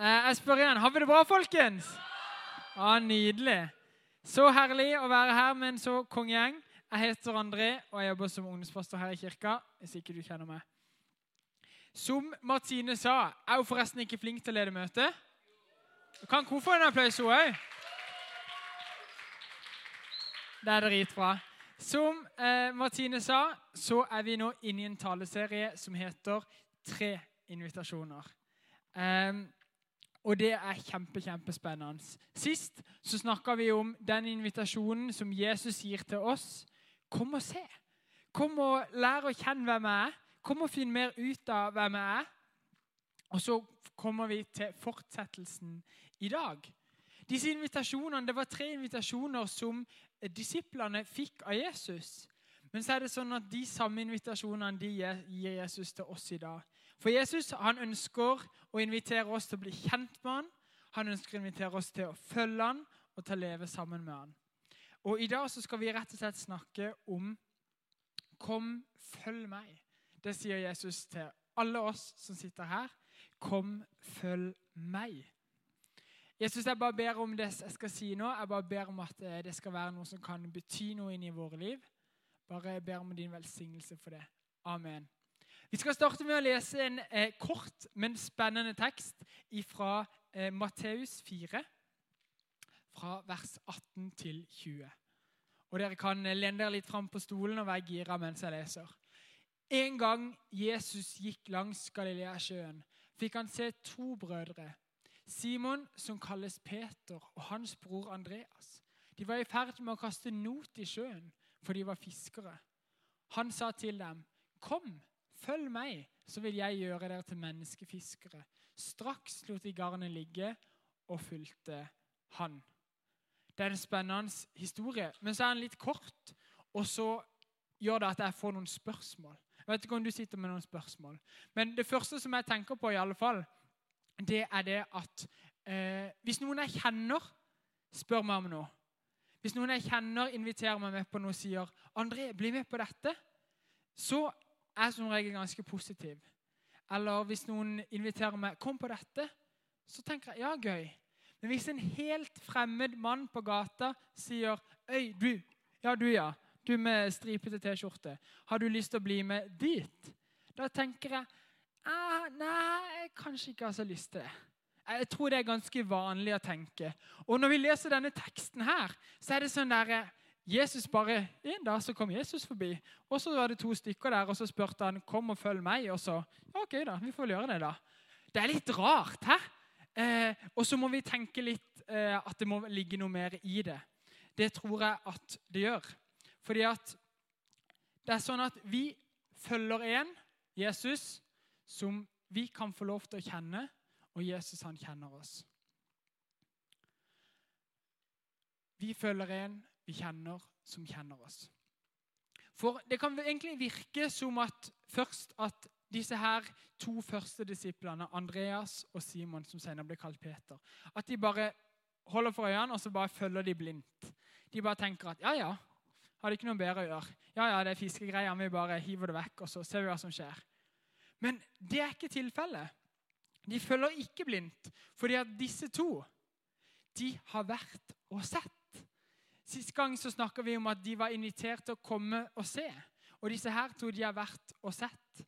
Eh, jeg spør igjen, har vi det bra, folkens? Ja, Nydelig. Så herlig å være her med en så kongegjeng. Jeg heter André, og jeg jobber som ungdomspastor her i kirka. hvis ikke du kjenner meg. Som Martine sa, er hun forresten ikke flink til å lede møte. Kan hun få en applaus, hun òg? Det er dritbra. Som eh, Martine sa, så er vi nå inne i en taleserie som heter Tre invitasjoner. Um, og det er kjempe, kjempespennende. Sist så snakka vi om den invitasjonen som Jesus gir til oss. Kom og se. Kom og lære å kjenne hvem jeg er. Kom og finne mer ut av hvem jeg er. Og så kommer vi til fortsettelsen i dag. Disse invitasjonene, Det var tre invitasjoner som disiplene fikk av Jesus. Men så er det sånn at de samme invitasjonene de gir Jesus til oss i dag. For Jesus han ønsker å invitere oss til å bli kjent med han. Han ønsker å invitere oss til å følge han og til å leve sammen med han. Og I dag så skal vi rett og slett snakke om 'Kom, følg meg'. Det sier Jesus til alle oss som sitter her. Kom, følg meg. Jesus, jeg bare ber om det jeg skal si nå. Jeg bare ber om at eh, det skal være noe som kan bety noe inn i våre liv. Bare ber om din velsignelse for det. Amen. Vi skal starte med å lese en eh, kort, men spennende tekst fra eh, Matteus 4, fra vers 18 til 20. Og Dere kan eh, lene dere litt fram på stolen og være gira mens jeg leser. En gang Jesus gikk langs Galileasjøen, fikk han se to brødre. Simon, som kalles Peter, og hans bror Andreas. De var i ferd med å kaste not i sjøen, for de var fiskere. Han sa til dem, 'Kom, Følg meg, så vil jeg gjøre dere til menneskefiskere. Straks lot de garnet ligge og fulgte han. Det er en spennende historie, men så er den litt kort. Og så gjør det at jeg får noen spørsmål. Jeg vet ikke om du sitter med noen spørsmål. Men det første som jeg tenker på, i alle fall, det er det at eh, hvis noen jeg kjenner, spør meg om noe Hvis noen jeg kjenner, inviterer meg med på noe og sier 'André, bli med på dette', så er som regel ganske positiv. Eller hvis noen inviterer meg 'Kom på dette', så tenker jeg 'ja, gøy'. Men hvis en helt fremmed mann på gata sier 'Øy, du, ja, du, ja, du med stripete T-skjorte, har du lyst til å bli med dit?' Da tenker jeg ah, 'Nei, jeg kanskje ikke har så lyst til det'. Jeg tror det er ganske vanlig å tenke. Og når vi leser denne teksten her, så er det sånn derre Jesus bare, En dag så kom Jesus forbi, og så var det to stykker der. og Så spurte han kom og følg meg. Og så ok da, vi får gjøre det, da. Det er litt rart, hæ? Eh, og så må vi tenke litt eh, at det må ligge noe mer i det. Det tror jeg at det gjør. Fordi at det er sånn at vi følger en, Jesus, som vi kan få lov til å kjenne, og Jesus han kjenner oss. Vi følger en vi kjenner, som kjenner oss. For Det kan egentlig virke som at først at disse her to første disiplene, Andreas og Simon, som senere ble kalt Peter, at de bare holder for øynene og så bare følger de blindt. De bare tenker at ja, ja, har det ikke noe bedre å gjøre. Ja, ja, det er fiskegreier, vi bare hiver det vekk, og så ser vi hva som skjer. Men det er ikke tilfellet. De følger ikke blindt, fordi at disse to de har vært og sett. Sist gang så snakka vi om at de var invitert til å komme og se. Og disse her to de har vært og sett.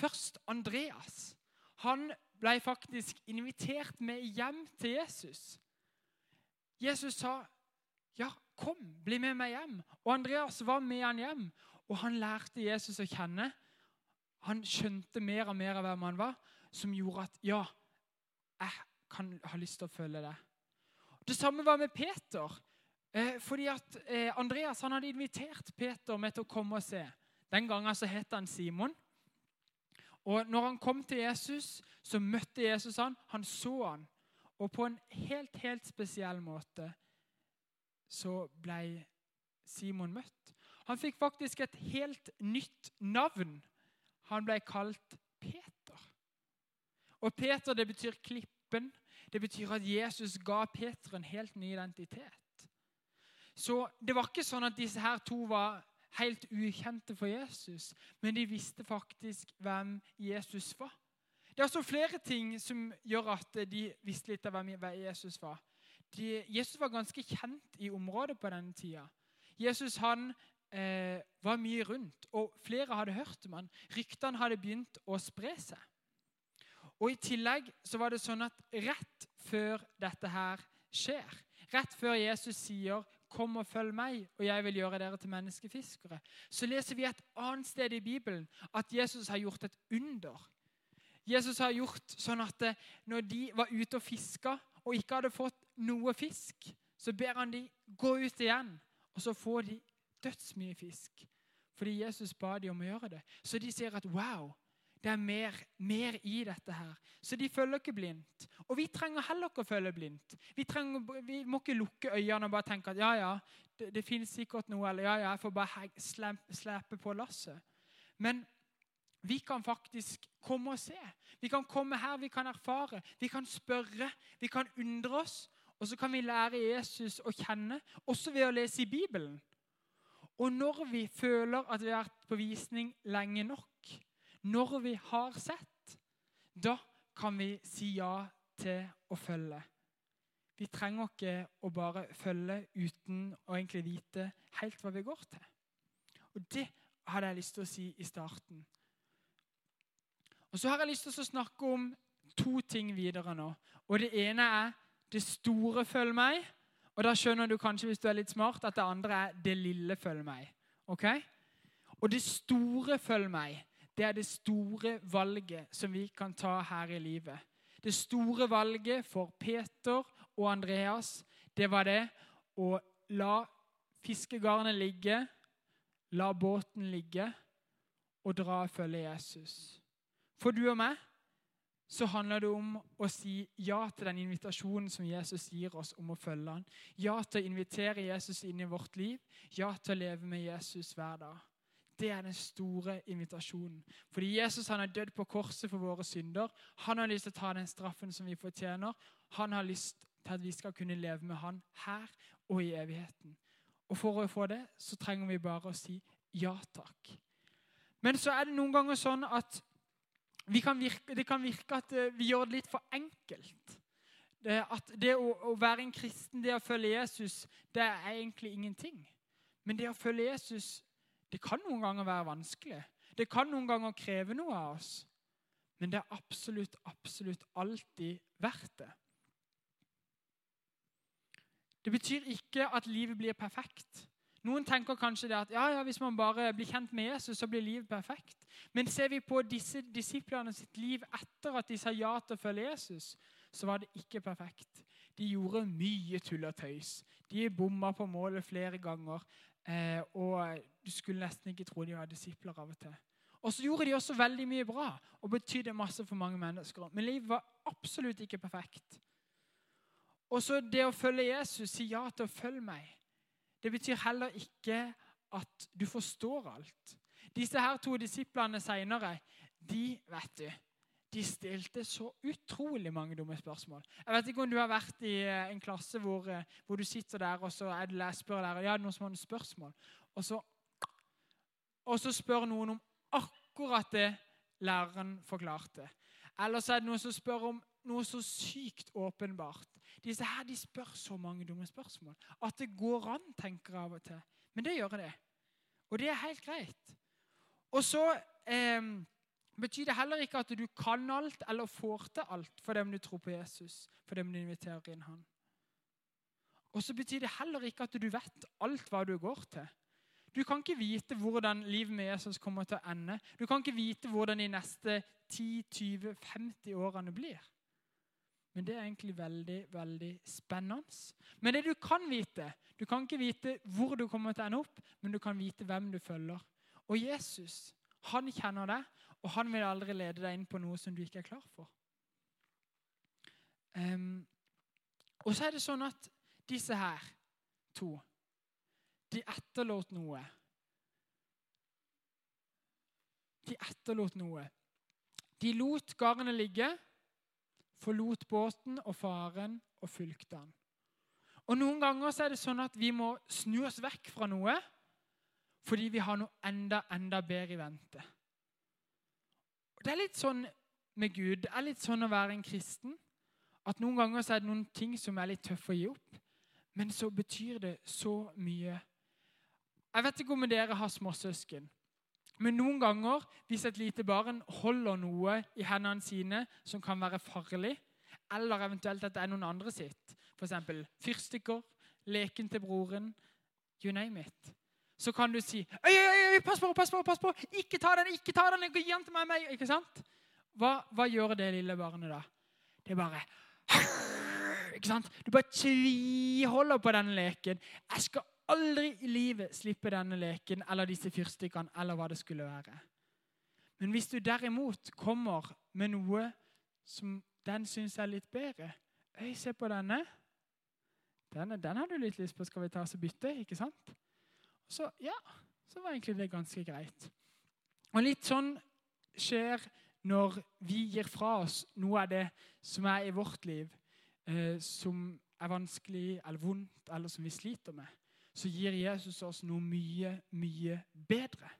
Først Andreas. Han ble faktisk invitert med hjem til Jesus. Jesus sa, 'Ja, kom, bli med meg hjem.' Og Andreas var med han hjem, og han lærte Jesus å kjenne. Han skjønte mer og mer av hvem han var, som gjorde at 'ja, jeg kan ha lyst til å følge det'. Det samme var med Peter. Eh, fordi at eh, Andreas han hadde invitert Peter med til å komme og se. Den gangen så het han Simon. Og når han kom til Jesus, så møtte Jesus han. Han så han. Og på en helt, helt spesiell måte så ble Simon møtt. Han fikk faktisk et helt nytt navn. Han ble kalt Peter. Og Peter det betyr klippen. Det betyr at Jesus ga Peter en helt ny identitet. Så det var ikke sånn at disse her to var helt ukjente for Jesus, men de visste faktisk hvem Jesus var. Det er altså flere ting som gjør at de visste litt av hvem Jesus var. De, Jesus var ganske kjent i området på denne tida. Jesus han eh, var mye rundt, og flere hadde hørt om han. Ryktene hadde begynt å spre seg. Og I tillegg så var det sånn at rett før dette her skjer, rett før Jesus sier 'Kom og følg meg, og jeg vil gjøre dere til menneskefiskere', så leser vi et annet sted i Bibelen at Jesus har gjort et under. Jesus har gjort sånn at eh, når de var ute og fiska og ikke hadde fått noe fisk, så ber han de gå ut igjen, og så får de dødsmye fisk. Fordi Jesus ba de om å gjøre det. Så de sier at wow, det er mer, mer, i dette her. Så de følger ikke blindt. Og vi trenger heller ikke å følge blindt. Vi, trenger, vi må ikke lukke øynene og bare tenke at ja, ja, det, det finnes sikkert noe, eller ja, ja, jeg får bare slepe på lasset. Men vi kan faktisk komme og se. Vi kan komme her, vi kan erfare, vi kan spørre, vi kan undre oss. Og så kan vi lære Jesus å kjenne, også ved å lese i Bibelen. Og når vi føler at vi har vært på visning lenge nok, når vi har sett, da kan vi si ja til å følge. Vi trenger ikke å bare følge uten å egentlig vite helt hva vi går til. Og Det hadde jeg lyst til å si i starten. Og Så har jeg lyst til å snakke om to ting videre nå. Og Det ene er det store 'følg meg'. Og Da skjønner du kanskje hvis du er litt smart, at det andre er det lille 'følg meg'. Ok? Og det store 'følg meg' det er det store valget som vi kan ta her i livet. Det store valget for Peter og Andreas, det var det å la fiskegarnet ligge, la båten ligge og dra og følge Jesus. For du og meg så handler det om å si ja til den invitasjonen som Jesus gir oss om å følge han. Ja til å invitere Jesus inn i vårt liv. Ja til å leve med Jesus hver dag. Det er den store invitasjonen. Fordi Jesus han har dødd på korset for våre synder. Han har lyst til å ta den straffen som vi fortjener. Han har lyst til at vi skal kunne leve med han her og i evigheten. Og For å få det så trenger vi bare å si ja takk. Men så er det noen ganger sånn at kan virke, det kan virke at eh, vi gjør det litt for enkelt. Det, at det å, å, være en kristen, det å følge Jesus, det er egentlig ingenting. Men det å følge Jesus det kan noen ganger være vanskelig. Det kan noen ganger kreve noe av oss. Men det er absolutt, absolutt alltid verdt det. Det betyr ikke at livet blir perfekt. Noen tenker kanskje det at ja, ja, hvis man bare blir kjent med Jesus, så blir livet perfekt. Men ser vi på disse disiplene sitt liv etter at de sa ja til å følge Jesus, så var det ikke perfekt. De gjorde mye tull og tøys. De bomma på målet flere ganger. Eh, og du skulle nesten ikke tro de var disipler av og til. Og så gjorde de også veldig mye bra og betydde masse for mange mennesker. Men livet var absolutt ikke perfekt. Og så det å følge Jesus, si ja til å følge meg, det betyr heller ikke at du forstår alt. Disse her to disiplene seinere, de vet du, de stilte så utrolig mange dumme spørsmål. Jeg vet ikke om du har vært i eh, en klasse hvor, eh, hvor du sitter der, og så er det spør der, ja, noen som har noen spørsmål. Og så, og så spør noen om akkurat det læreren forklarte. Eller så er det noen som spør om noe så sykt åpenbart. Disse her de spør så mange dumme spørsmål at det går an, tenker jeg av og til. Men det gjør det. Og det er helt greit. Og så eh, betyr det heller ikke at du kan alt eller får til alt for dem du tror på Jesus, for dem du inviterer inn han. Og så betyr det heller ikke at du vet alt hva du går til. Du kan ikke vite hvordan livet med Jesus kommer til å ende. Du kan ikke vite hvordan de neste 10-20-50 årene blir. Men det er egentlig veldig veldig spennende. Men det du kan vite Du kan ikke vite hvor du kommer til å ende opp, men du kan vite hvem du følger. Og Jesus, han kjenner deg, og han vil aldri lede deg inn på noe som du ikke er klar for. Um, og så er det sånn at disse her to, de etterlot noe. De etterlot noe. De lot garnet ligge, forlot båten og faren og fulgte han. Og Noen ganger så er det sånn at vi må snu oss vekk fra noe fordi vi har noe enda, enda bedre i vente. Det er litt sånn med Gud. Det er litt sånn å være en kristen. At noen ganger så er det noen ting som er litt tøffe å gi opp. Men så betyr det så mye. Jeg vet ikke om dere har småsøsken. Men noen ganger, hvis et lite barn holder noe i hendene sine som kan være farlig, eller eventuelt at det er noen andre sitt, f.eks. fyrstikker, leken til broren, you name it, så kan du si øy, øy, øy, pass på, pass på, pass på! Ikke ta den, ikke ta den! Gi den til meg! meg. Ikke sant? Hva, hva gjør det lille barnet da? Det er bare ikke sant? Du bare tviholder på denne leken. Jeg skal aldri i livet slippe denne leken eller disse fyrstikkene eller hva det skulle være. Men hvis du derimot kommer med noe som den syns er litt bedre Øy, se på denne. denne. Den har du litt lyst på. Skal vi ta oss og bytte? Ikke sant? Så ja, så var egentlig det ganske greit. Og litt sånn skjer når vi gir fra oss noe av det som er i vårt liv, eh, som er vanskelig eller vondt, eller som vi sliter med så gir Jesus oss noe mye, mye bedre.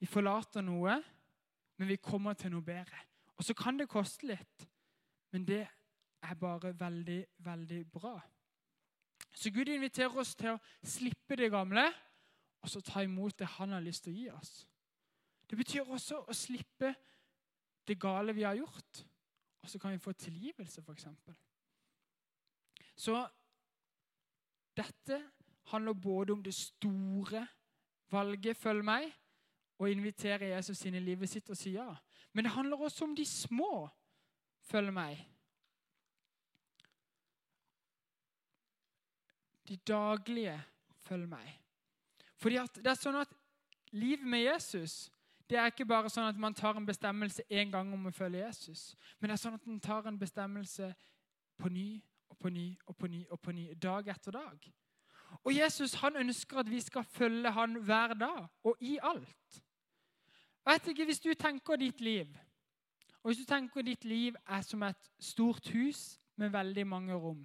Vi forlater noe, men vi kommer til noe bedre. Og så kan det koste litt, men det er bare veldig, veldig bra. Så Gud inviterer oss til å slippe det gamle og så ta imot det han har lyst til å gi oss. Det betyr også å slippe det gale vi har gjort, og så kan vi få tilgivelse, f.eks. Så dette handler både om det store valget 'følg meg' og invitere Jesus inn i livet sitt og si ja. Men det handler også om de små 'følg meg'. De daglige 'følg meg'. Fordi det er sånn at Livet med Jesus det er ikke bare sånn at man tar en bestemmelse én gang om å følge Jesus. Men det er sånn at man tar en bestemmelse på ny og på ny og på ny og på ny, dag etter dag. Og Jesus han ønsker at vi skal følge han hver dag og i alt. Jeg vet ikke, Hvis du tenker ditt liv og hvis du tenker ditt liv er som et stort hus med veldig mange rom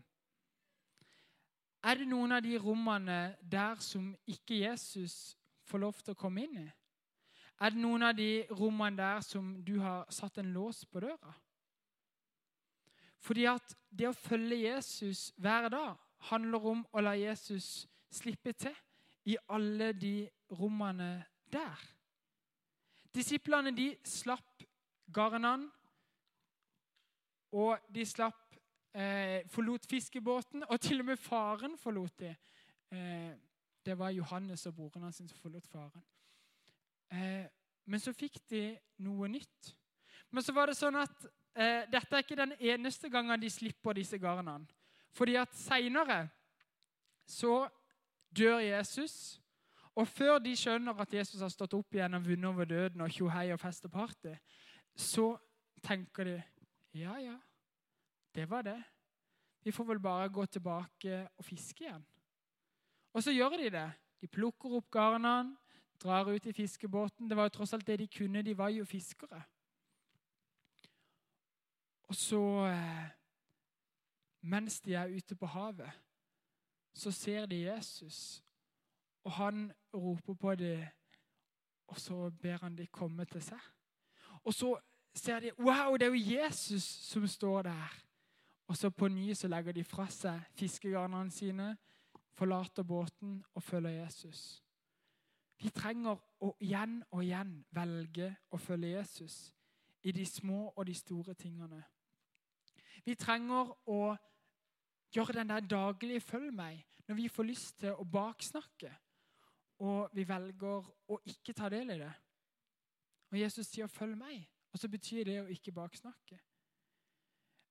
Er det noen av de rommene der som ikke Jesus får lov til å komme inn i? Er det noen av de rommene der som du har satt en lås på døra? Fordi at det å følge Jesus hver dag handler om å la Jesus slippe til i alle de rommene der. Disiplene de slapp garnene, og de slapp, eh, forlot fiskebåten, og til og med faren forlot dem. Eh, det var Johannes og broren hans som forlot faren. Eh, men så fikk de noe nytt. Men så var det sånn at eh, dette er ikke den eneste gangen de slipper disse garnene. Fordi at seinere så dør Jesus. Og før de skjønner at Jesus har stått opp igjen og vunnet over døden, og tjohei og fest og party, så tenker de ja, ja, det var det. Vi får vel bare gå tilbake og fiske igjen. Og så gjør de det. De plukker opp garnene, drar ut i fiskebåten. Det var jo tross alt det de kunne. De var jo fiskere. Og så eh, mens de er ute på havet, så ser de Jesus. Og han roper på dem, og så ber han dem komme til seg. Og så ser de Wow, det er jo Jesus som står der. Og så på ny så legger de fra seg fiskegarnene sine, forlater båten og følger Jesus. Vi trenger å igjen og igjen velge å følge Jesus i de små og de store tingene. Vi trenger å gjøre den der daglige 'følg meg' når vi får lyst til å baksnakke, og vi velger å ikke ta del i det. Og Jesus sier 'følg meg', og så betyr det å ikke baksnakke.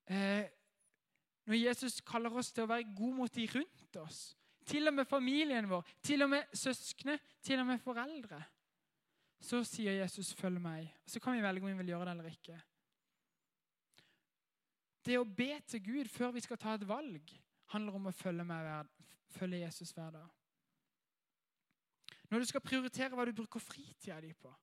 Eh, når Jesus kaller oss til å være gode mot de rundt oss, til og med familien vår, til og med søskne, til og med foreldre, så sier Jesus 'følg meg'. Så kan vi velge om vi vil gjøre det eller ikke. Det å be til Gud før vi skal ta et valg, handler om å følge, meg, følge Jesus hver dag. Når du skal prioritere hva du bruker fritida di på,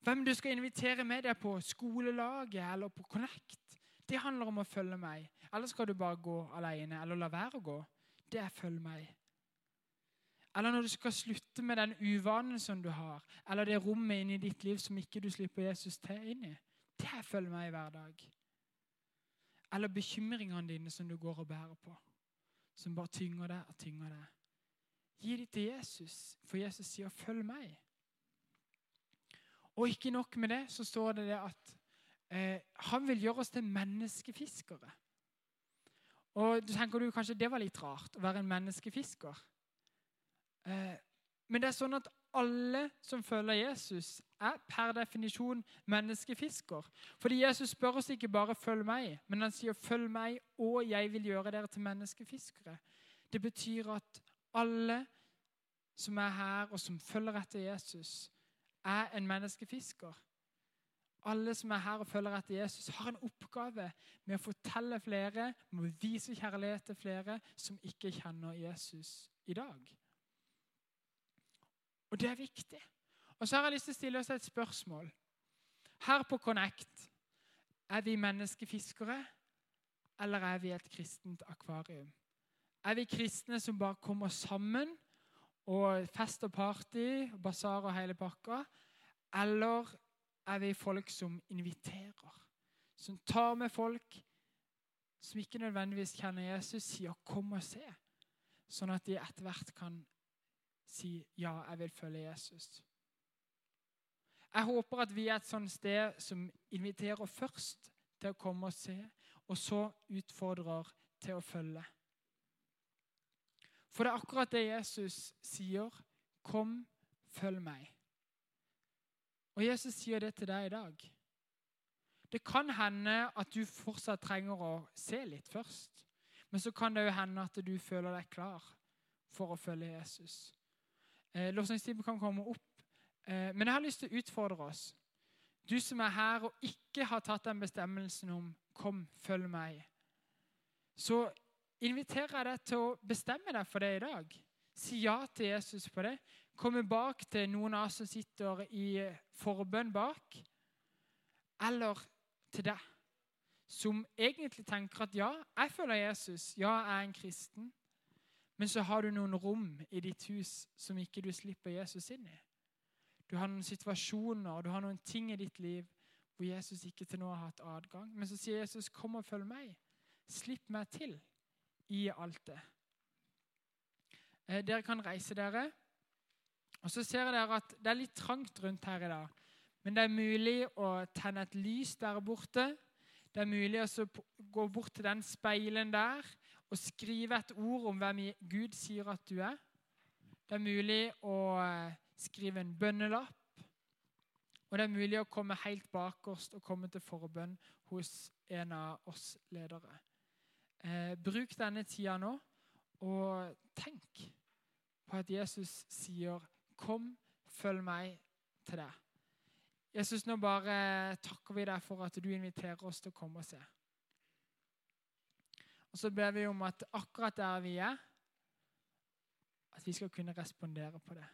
hvem du skal invitere med deg på skolelaget eller på Connect, det handler om å følge meg. Eller skal du bare gå alene eller la være å gå? Det er følg meg. Eller når du skal slutte med den uvanen som du har, eller det rommet inni ditt liv som ikke du slipper Jesus til inn i. Det er følg meg hver dag. Eller bekymringene dine som du går og bærer på, som bare tynger deg og tynger deg. Gi det til Jesus, for Jesus sier 'følg meg'. Og ikke nok med det, så står det, det at eh, han vil gjøre oss til menneskefiskere. Og du tenker du kanskje det var litt rart å være en menneskefisker. Eh, men det er sånn at alle som følger Jesus, er per definisjon menneskefisker. Fordi Jesus spør oss ikke bare 'følg meg', men han sier 'følg meg, og jeg vil gjøre dere til menneskefiskere'. Det betyr at alle som er her, og som følger etter Jesus, er en menneskefisker. Alle som er her og følger etter Jesus, har en oppgave med å fortelle flere, med å vise kjærlighet til flere som ikke kjenner Jesus i dag. Og det er viktig. Og så har jeg lyst til å stille oss et spørsmål. Her på Connect, er vi menneskefiskere, eller er vi et kristent akvarium? Er vi kristne som bare kommer sammen og fest og party, basar og hele pakka? Eller er vi folk som inviterer? Som tar med folk som ikke nødvendigvis kjenner Jesus, sier 'kom og se', sånn at de etter hvert kan si 'ja, jeg vil følge Jesus'. Jeg håper at vi er et sånt sted som inviterer først til å komme og se, og så utfordrer til å følge. For det er akkurat det Jesus sier. Kom, følg meg. Og Jesus sier det til deg i dag. Det kan hende at du fortsatt trenger å se litt først. Men så kan det jo hende at du føler deg klar for å følge Jesus. Eh, Lovsangstimen kan komme opp. Eh, men jeg har lyst til å utfordre oss. Du som er her og ikke har tatt den bestemmelsen om 'kom, følg meg', så inviterer jeg deg til å bestemme deg for det i dag. Si ja til Jesus på det. Komme bak til noen av oss som sitter i forbønn bak. Eller til deg, som egentlig tenker at ja, jeg følger Jesus, ja, jeg er en kristen. Men så har du noen rom i ditt hus som ikke du slipper Jesus inn i. Du har noen situasjoner du har noen ting i ditt liv hvor Jesus ikke til nå har hatt adgang. Men så sier Jesus, 'Kom og følg meg'. Slipp meg til i alt det. Eh, dere kan reise dere. Og Så ser dere at det er litt trangt rundt her i dag. Men det er mulig å tenne et lys der borte. Det er mulig å gå bort til den speilen der og skrive et ord om hvem Gud sier at du er. Det er mulig å eh, skrive en bønnelapp. Og det er mulig å komme helt bakerst og komme til forbønn hos en av oss ledere. Eh, bruk denne tida nå, og tenk på at Jesus sier, 'Kom, følg meg til deg'. Jesus, nå bare takker vi deg for at du inviterer oss til å komme og se. Og så ber vi om at akkurat der vi er, at vi skal kunne respondere på det.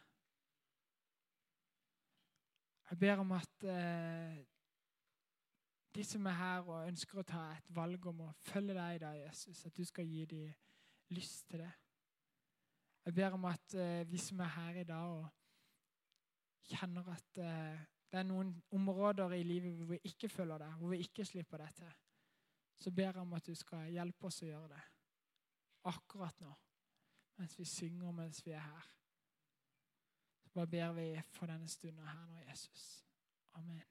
Jeg ber om at eh, de som er her og ønsker å ta et valg om å følge deg i dag, Jesus, at du skal gi dem lyst til det. Jeg ber om at eh, vi som er her i dag og kjenner at eh, det er noen områder i livet hvor vi ikke følger det, hvor vi ikke slipper det til, så ber jeg om at du skal hjelpe oss å gjøre det akkurat nå, mens vi synger, mens vi er her. Så bare ber vi for denne stunden her nå, Jesus. Amen.